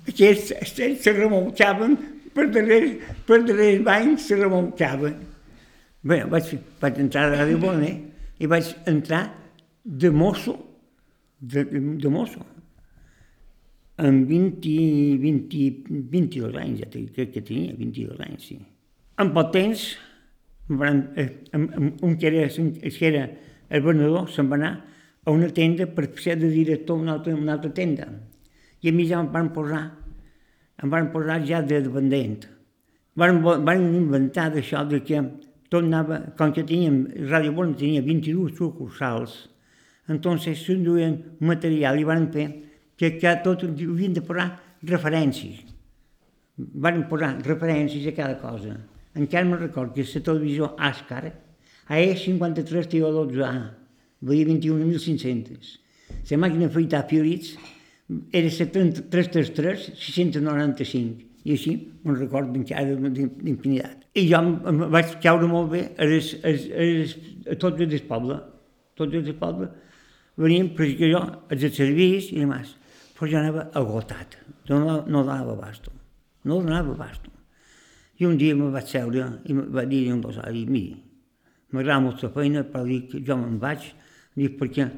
Aquests, aquests se remolcaven per darrere, per darrere bancs, se remolcaven. Bé, vaig, vaig entrar a Ràdio Bonet i vaig entrar de mosso, de, de mosso, amb 20, 20, 22 anys, ja crec que tenia 22 anys, sí. En poc temps eh, un que era, que era el venedor se'n va anar a una tenda per ser de director a una altra, una altra tenda. I a mi ja em van posar, em van posar ja de dependent. Van, van inventar d'això de que tot anava, com que teníem, Ràdio Bona tenia 22 sucursals, entonces s'enduien material i van fer que, que tot havien de posar referències. Van posar referències a cada cosa. Encara me'n record que la televisió Àscar, a E53 tio 12A, valia 21.500. La màquina afaitar Philips era 333 695 i així me'n record d'infinitat. I jo em vaig caure molt bé a, les, a, les, a tots els del poble, tots els del poble, venien perquè jo els serveis i demás, però jo anava agotat, no, no donava abasto, no donava abasto. I un dia me vaig seure i me va dir un rosari, miri, m'agrada molt la feina, però dic, jo me'n vaig, dic, perquè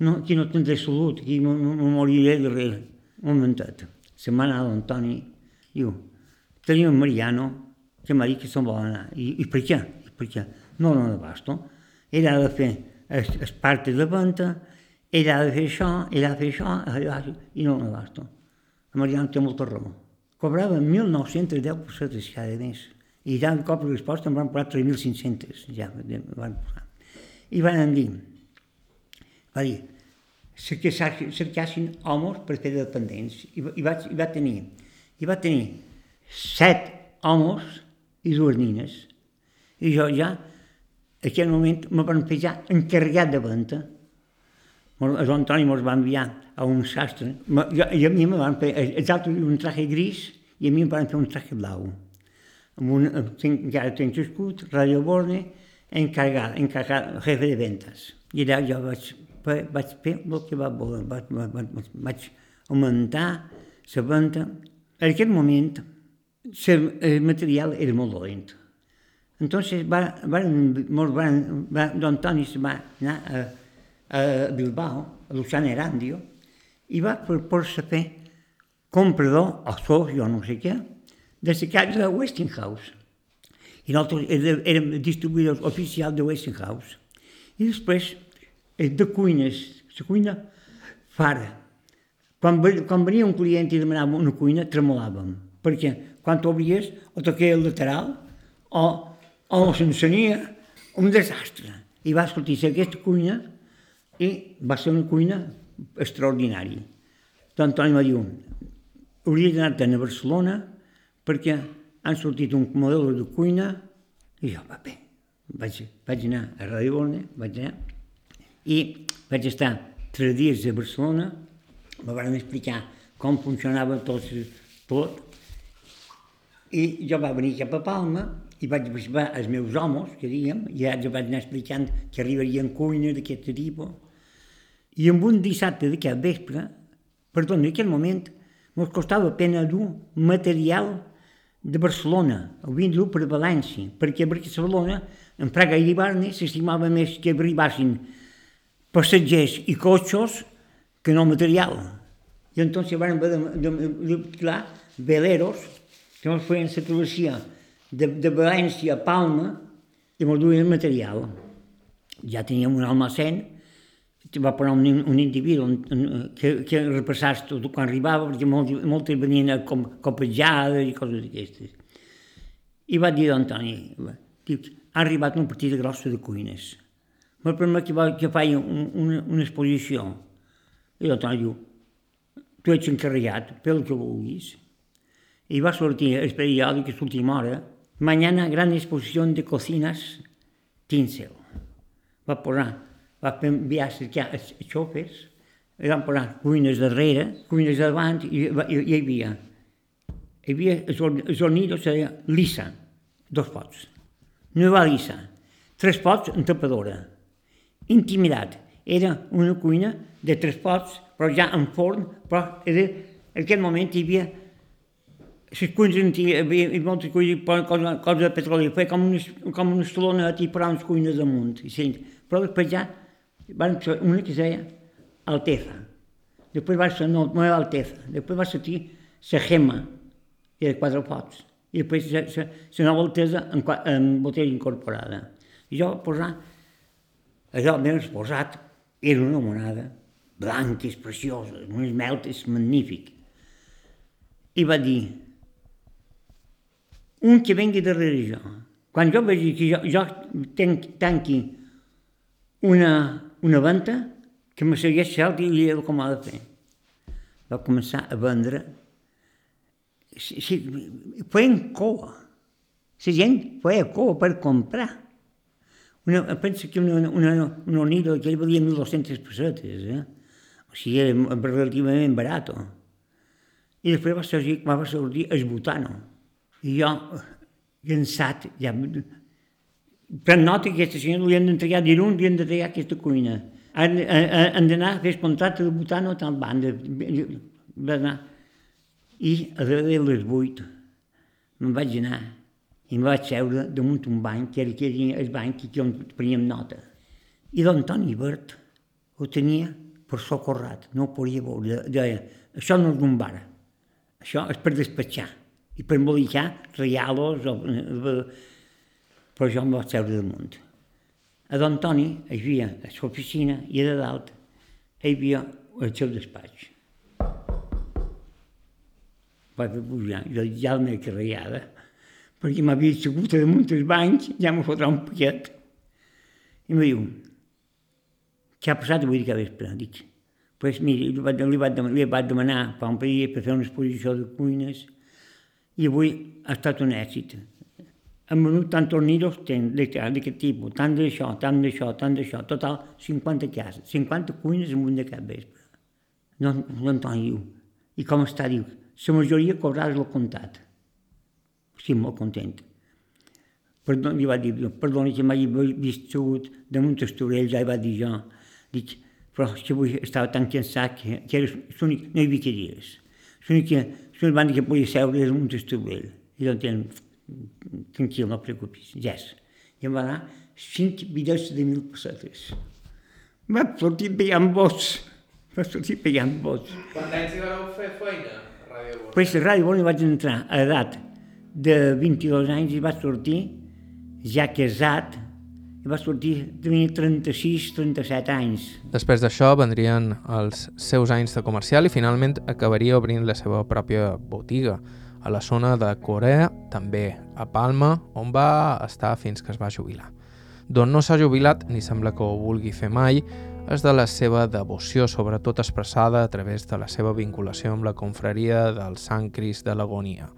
no, aquí no tindré salut, aquí no, no, no moriré de res. Un momentet. Se m'ha anat l'Antoni, diu, tenia un Mariano que m'ha dit que se'n vol anar. I, I per què? I per què? No no abasto. Ell ha de fer el, el part de venda, ell ha de fer això, ell ha de fer això, i no abasto. El Mariano té molta raó. Cobrava 1.910 pessetes cada mes. I ja un cop resposta em van posar 3.500. Ja van posar. I van dir, va dir, cercassin homes per fer dependents. I, i, vaig, i va tenir, i va tenir set homes i dues nines. I jo ja, en aquell moment, me van fer ja encarregat de venda. El Antoni mos va enviar a un sastre, i a mi me van fer, els altres un traje gris i a mi em van fer un traje blau. Amb un, encara tens escut, Radio Borne, encarregat, encarregat, jefe de ventas. I allà jo vaig, vaig fer el que va voler, vaig, vaig, vaig augmentar la venda. En aquest moment, el material era molt dolent. Entonces va, va, va, va, don Toni se va anar a, a Bilbao, a Luciana Erandio, i va per saber comprador, o soci o no sé què, de la casa de Westinghouse. I nosaltres érem distribuïdors oficials de Westinghouse. I després, de cuines, la cuina fara. Quan, quan venia un client i demanava una cuina, tremolàvem, perquè quan t'obries o toqueia el lateral o, o s'encenia un desastre. I va sortir aquesta cuina i va ser una cuina extraordinària. Doncs Toni va dir, hauria d'anar a Barcelona perquè han sortit un model de cuina i jo, va bé, vaig, vaig anar a Ràdio Borne, vaig anar i vaig estar tres dies a Barcelona, me van explicar com funcionava tot, tot i jo va venir cap a Palma i vaig visitar els meus homes, que diguem, i ja jo vaig anar explicant que arribarien cuines d'aquest tipus. I en un dissabte d'aquest vespre, perdó, en aquell moment, ens costava pena dur material de Barcelona, ho havien dur per València, perquè a Barcelona, en Praga i Libarne, s'estimava més que arribassin passatgers i cotxos que no material. I entonces van haver d'alquilar veleros que ens feien la travessia de, de València a Palma i ens duien material. Ja teníem un almacén va posar un, un individu que, que repassés tot quan arribava, perquè moltes, moltes venien com copejades i coses d'aquestes. I va dir Antoni, diu, ha arribat un partit grossa de cuines. Me permet que, va, que faci un, una, una exposició. I l'Antoni diu, tu ets encarregat, pel que vulguis. I va sortir el periòdic a l'última hora, mañana gran exposició de cocinas Tinsel. Va posar va enviar a els xofers, i van posar cuines darrere, cuines davant, i, i, i hi havia, hi havia el sonido seria lisa, dos pots. Nueva lisa, tres pots en tapadora. Intimidat, era una cuina de tres pots, però ja en forn, però era, en aquest moment hi havia les cuines hi havia moltes cuines, cosa, cosa de petroli, feia com una, com una estaloneta i posar unes cuines damunt. I sí, però després ja van ser una que es deia Alteza, després va ser, no, era Alteza, després va sortir la Gema, i de quatre pots, i després la, nova altesa en, en botella incorporada. I jo posar, allò m'he posat, era una monada, blanques, precioses, un esmelt és magnífic. I va dir, un que vengui darrere jo, quan jo vegi que jo, jo tenc, tanqui una, una venta, que me segueix cert i li com ha de fer. Va començar a vendre si, si, feien coa. La gent feia coa per comprar. Una, pensa que una, una, una onira aquell valia 1.200 pessetes, eh? o sigui, era relativament barat. I després va sortir, va sortir el butano. I jo, llançat, ja... Pren nota que aquesta senyora li han d'entregar dilluns, li han d'entregar aquesta cuina. Han, han, d'anar a fer el contracte de butano a tal banda. Va i a darrere les vuit me'n vaig anar i em vaig seure damunt un banc, que era, que era el banc que on preníem nota. I l'Antoni Bert ho tenia per socorrat, no ho podia veure. Deia, això no és un bar, això és per despatxar i per embolicar realos o... Però jo em vaig seure damunt. A d'Antoni hi havia a l'oficina i a dalt hi havia el seu despatx vaig pujar, jo ja la meva carregada, perquè m'havia assegut damunt dels bancs, ja m'ho fotrà un paquet. I em diu, què ha passat avui que vespre? Dic, pues mira, li vaig, li, vaig, li vaig demanar fa un parell per fer una exposició de cuines i avui ha estat un èxit. Hem venut tant tornidos d'aquest tipus, tant d'això, tant d'això, tant d'això, total 50 cases, 50 cuines en un cap vespre. No, no Antoni diu, i com està? Diu, la majoria cobrarà el comptat. Estic molt content. Perdó, li va dir, perdoni que m'hagi vist segut damunt el torell, ja hi va dir jo. Dic, però que avui estava tan cansat que, que era l'únic, no hi havia cadires. L'únic que, l'únic van dir que podia seure era damunt el torell. I entenc, tranquil, no preocupis, yes. I em va dar cinc bitllets de mil pessetes. Va sortir pegant vots. Va sortir pegant vots. Quant anys hi vareu fer feina? Pues a Ràdio Bona vaig entrar a edat de 22 anys i vaig sortir ja casat, i va sortir, tenia 36-37 anys. Després d'això vendrien els seus anys de comercial i finalment acabaria obrint la seva pròpia botiga a la zona de Corea, també a Palma, on va estar fins que es va jubilar. D'on no s'ha jubilat, ni sembla que ho vulgui fer mai, és de la seva devoció, sobretot expressada a través de la seva vinculació amb la confraria del Sant Crist de l'Agonia,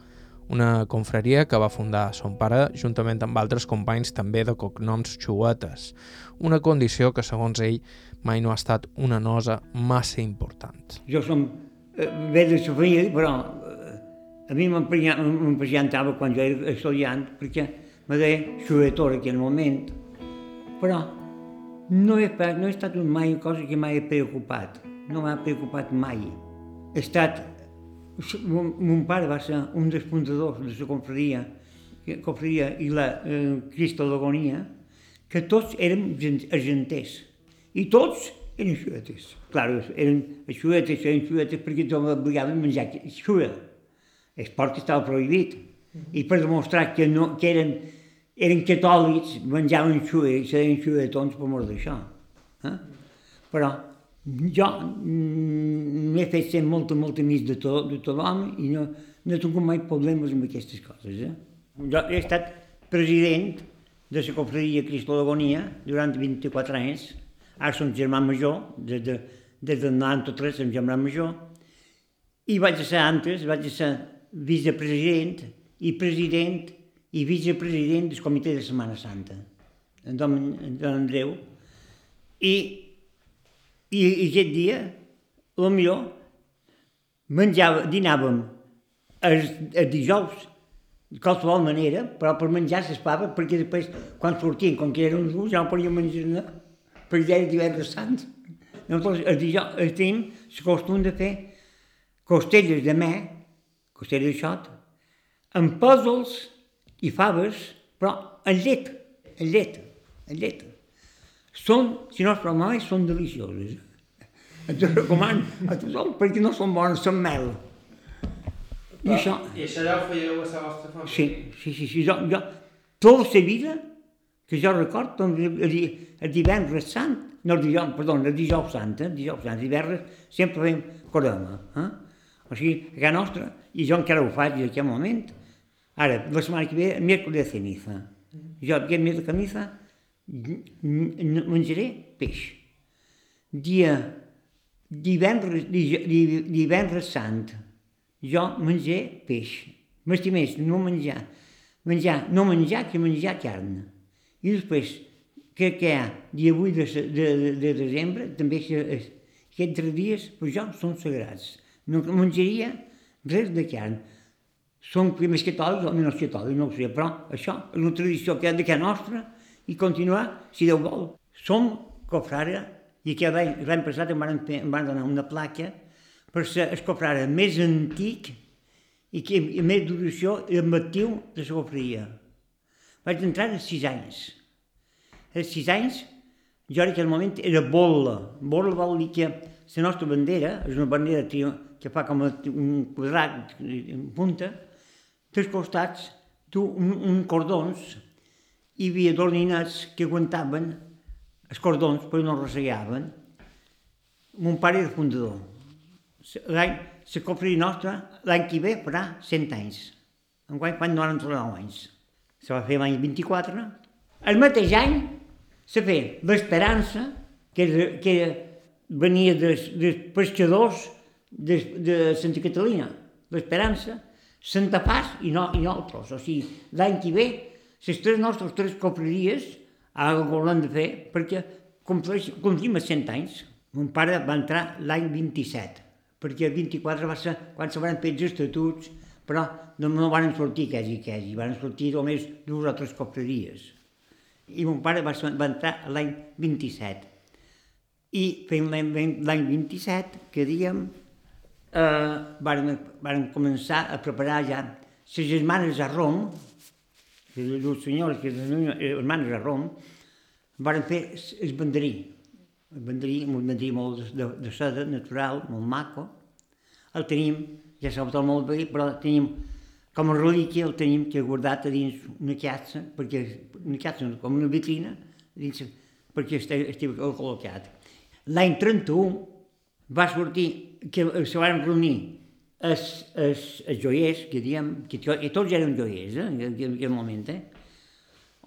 una confraria que va fundar son pare juntament amb altres companys també de cognoms xuetes, una condició que, segons ell, mai no ha estat una nosa massa important. Jo som eh, bé de la família, però eh, a mi m'empregiantava quan jo era estudiant, perquè me deia xuetor en aquell moment, però no he, no he estat mai una cosa que m'ha preocupat, no m'ha preocupat mai. He estat, mon, mon pare va ser un dels fundadors de la confraria, confraria i la eh, Cristo d'Agonia, que tots érem agenters, i tots eren xuetes. Clar, eren xuetes, eren xuetes perquè tot m'obligaven a menjar xueta. El porc estava prohibit. I per demostrar que, no, que eren eren catòlics, menjaven xuer, seien xuetons per mort d'això. Eh? Però jo m'he fet ser molt, molt amic de, to, de tothom i no, no he tingut mai problemes amb aquestes coses. Eh? Jo he estat president de la confraria Cristo d'Agonia durant 24 anys. Ara som germà major, des de, des del 93 som germà major, i vaig ser antes, vaig ser vicepresident i president i vicepresident del comitè de Setmana Santa, en Don, en Don Andreu, i, i, i aquest dia, el millor, menjava, dinàvem el, el dijous, de qualsevol manera, però per menjar s'espava, perquè després, quan sortien, com que eren uns ja no podíem menjar no? perquè era divendres sant. Llavors, el dijous, el tenim el costum de fer costelles de me, costelles de xot, amb pòsols i faves, però en llet, en llet, en llet. Són, si no es prou mai, són delicioses. Et recomano a tothom perquè no són bones, són mel. I això... I això ja ho fèieu a la vostra família? Sí, sí, sí, sí. Jo, jo, tota la vida que jo record, doncs, el, el divendres sant, no el dijous, perdó, el dijous sant, eh, el dijous sant, divendres sempre fem corema. Eh? O sigui, a casa nostra, i jo encara ho faig en aquest moment, ara, la setmana que ve, el miércoles de ceniza. Jo, aquest miércoles de n- menjaré peix. Dia divendres, di- di- divendres sant, jo menjaré peix. M'estimés no menjar, menjar, no menjar que menjar carn. I després, crec que hi ha dia 8 de, de, de, de desembre, també aquests tres dies per jo són sagrats. No menjaria res de carn. Som primers catòlics o menys catòlics, no ho sé, però això és una tradició que ha de casa nostra i continuar, si Déu vol. Som cofrara i any, l'any passat em van, em van donar una placa per ser el cofrara més antic i que i més duració i actiu de la cofreria. Vaig entrar als sis anys. Als sis anys, jo en aquell moment era bolla. Bolla vol dir que la nostra bandera, és una bandera que fa com un quadrat en punta, dels costats tu un, un cordons, hi havia dos ninets que aguantaven els cordons però no ressegaven. Mon pare era fundador. L'any, la cofreria nostra, l'any que ve farà 100 anys. Enguany fan 99 anys. Se va fer l'any 24. El mateix any se fe l'Esperança, que, era- que venia dels, dels pescadors de, de Santa Catalina. L'Esperança, Santa Paz i, no, i nosaltres. O sigui, l'any que ve, les tres nostres tres cofreries, ara ho volem de fer, perquè compleix, complim els 100 anys. Mon pare va entrar l'any 27, perquè el 24 va ser quan se van fer els estatuts, però no, no van sortir quasi, quasi, van sortir només dues o tres cofreries. I mon pare va, va entrar l'any 27. I fent l'any l'any 27, que diem, eh, varen, varen començar a preparar ja les germanes a Rom, les dues senyores que eren germanes a Rom, varen fer el banderí. El banderí, un banderí molt de, de, de seda, natural, molt maco. El tenim, ja s'ha tot molt bé, però tenim com a relíquia, el tenim que guardat a dins una cassa, perquè una cassa, com una vitrina, dins, perquè estigui col·locat. L'any 31 va sortir, que se van reunir els, els, els joiers, que diem, que, i tots eren joiers, eh, en en aquell moment, eh?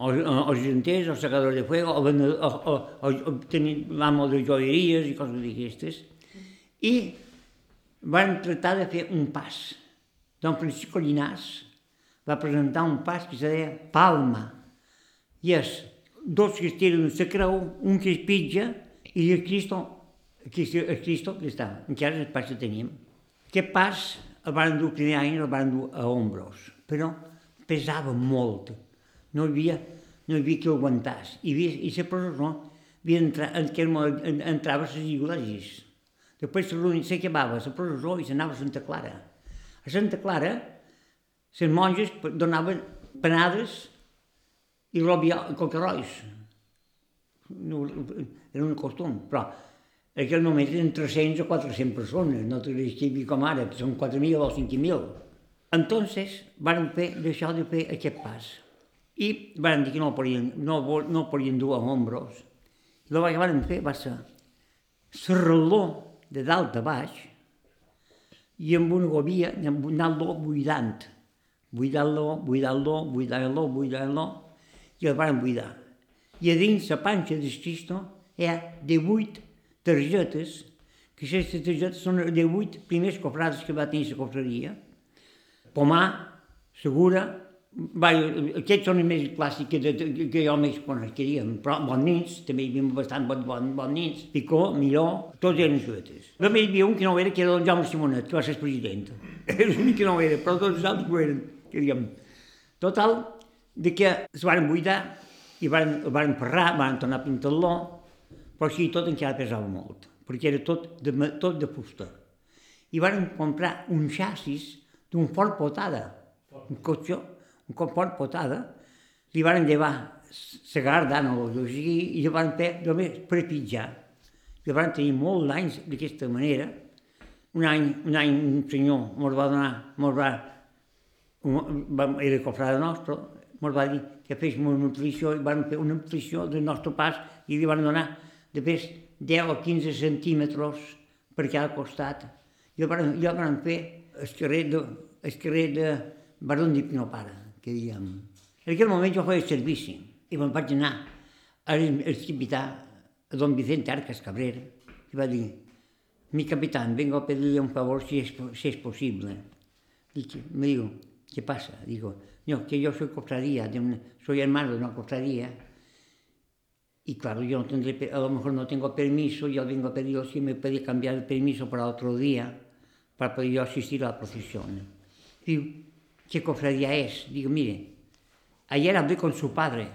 Els, els genters, els sacadors de fuego, o, o, o, o, tenir l'amo de joieries i coses d'aquestes. I van tractar de fer un pas. Don Francisco Llinàs va presentar un pas que se deia Palma. I és dos que es tiren la creu, un que es pitja i el Cristo, que el Cristo que està. Encara el pas que tenim. Aquest pas el van dur el primer any, el van dur a ombros, però pesava molt. No hi havia, no hi havia qui ho aguantàs. I, havia, i la presó havia d'entrar, en aquell moment en- entrava les iglesias. Després s'acabava la presó i s'anava a Santa Clara. A Santa Clara, les monges donaven panades i robia cocarrois. No, era un costum, però en aquell moment eren 300 o 400 persones, no te les com ara, són 4.000 o 5.000. Entonces, van fer d'això de fer aquest pas. I van dir que no el podien, no, no el podien dur a ombros. I el que van fer va ser serraló de dalt a baix i amb una gobia amb anar-lo buidant. Buidant-lo, buidant-lo, buidant-lo, buidant-lo, i el van buidar. I a dins la panxa del Cristo hi ha 18 targetes, que aquestes targetes són els 18 primers cofrades que va tenir la cofreria. Pomar, Segura, vai, aquests són els més clàssics que, que, que jo més diguem, però bons nins, també hi havia bastant bons bon, bon nins, Picó, Miró, tots eren xuetes. Només hi havia un que no era, que era el Jaume Simonet, que va ser president. Era l'únic que no era, però tots els altres ho eren, que diguem. Total, de que es van buidar i van, van ferrar, van tornar a pintar-lo, però així tot encara pesava molt, perquè era tot de, tot de fusta. I van comprar un xassis d'un Ford Potada, un cotxe, un Ford Potada, li van llevar la garda, no, o sigui, i li van fer només per pitjar. I van tenir molts anys d'aquesta manera, Un any, un any un senyor mos va donar, mos va, era cofrada nostre, mos va dir que fes una nutrició, i van fer una nutrició del nostre pas i li van donar de pes 10 o 15 centímetres per cada costat. El van, el van fer el carrer de, el carrer de Baron Pinopara, que diguem. En aquell moment jo feia servici i me'n vaig anar al capità, a don Vicente Arcas Cabrera, i va dir, mi capitán, vengo a pedirle un favor si es, si es posible. Dice, me digo, ¿qué pasa? Digo, no, que yo soy cofradía, de soy hermano de una cofradía, y claro, yo no tendré, a lo mejor no tengo permiso, yo vengo a pedir si me puede cambiar el permiso para otro día, para poder yo asistir a la procesión. Digo, ¿qué cofradía es? Digo, mire, ayer hablé con su padre.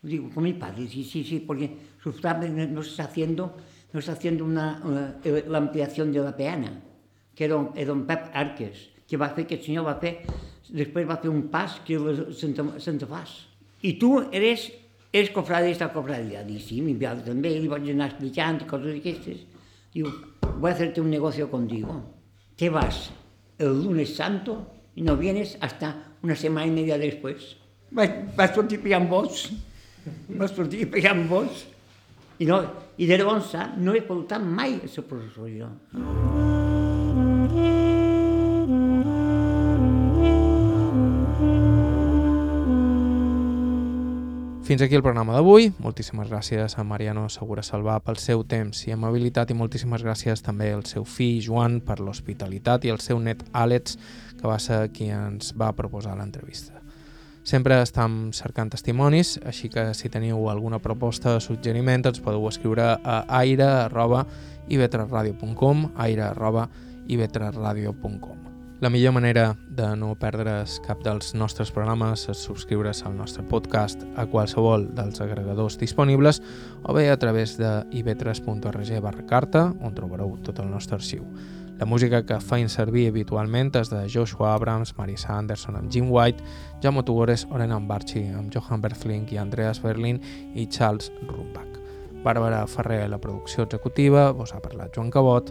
Digo, con mi padre, sí, sí, sí, porque su padre nos está haciendo, nos está haciendo una, una, la ampliación de la peana, que era don, era don Pep Arques, que va a hacer, que el señor va a hacer, después va a hacer un pas que es Santa, Santa Fas. Y tú eres és cofrade esta cofradía. Dic, sí, mi padre també, li vaig anar explicant coses d'aquestes. Diu, voy a hacerte un negocio contigo. Te vas el lunes santo y no vienes hasta una semana y media después. Vas, vas sortir pegant vots. Vas sortir pegant vots. I, no, i de llavors no he portat mai a la processó. Fins aquí el programa d'avui. Moltíssimes gràcies a Mariano Segura Salvà pel seu temps i amabilitat i moltíssimes gràcies també al seu fill Joan per l'hospitalitat i al seu net Àlex, que va ser qui ens va proposar l'entrevista. Sempre estem cercant testimonis, així que si teniu alguna proposta o suggeriment ens podeu escriure a aire.ivetresradio.com aire.ivetresradio.com la millor manera de no perdre's cap dels nostres programes és subscriure's al nostre podcast a qualsevol dels agregadors disponibles o bé a través de ivetres.org barra carta, on trobareu tot el nostre arxiu. La música que feien servir habitualment és de Joshua Abrams, Marisa Anderson amb Jim White, Jaume Tugores, Orenan Barchi amb Johan Berflink i Andreas Berlin i Charles Rumbach. Bàrbara Ferrer la producció executiva, vos ha parlat Joan Cabot,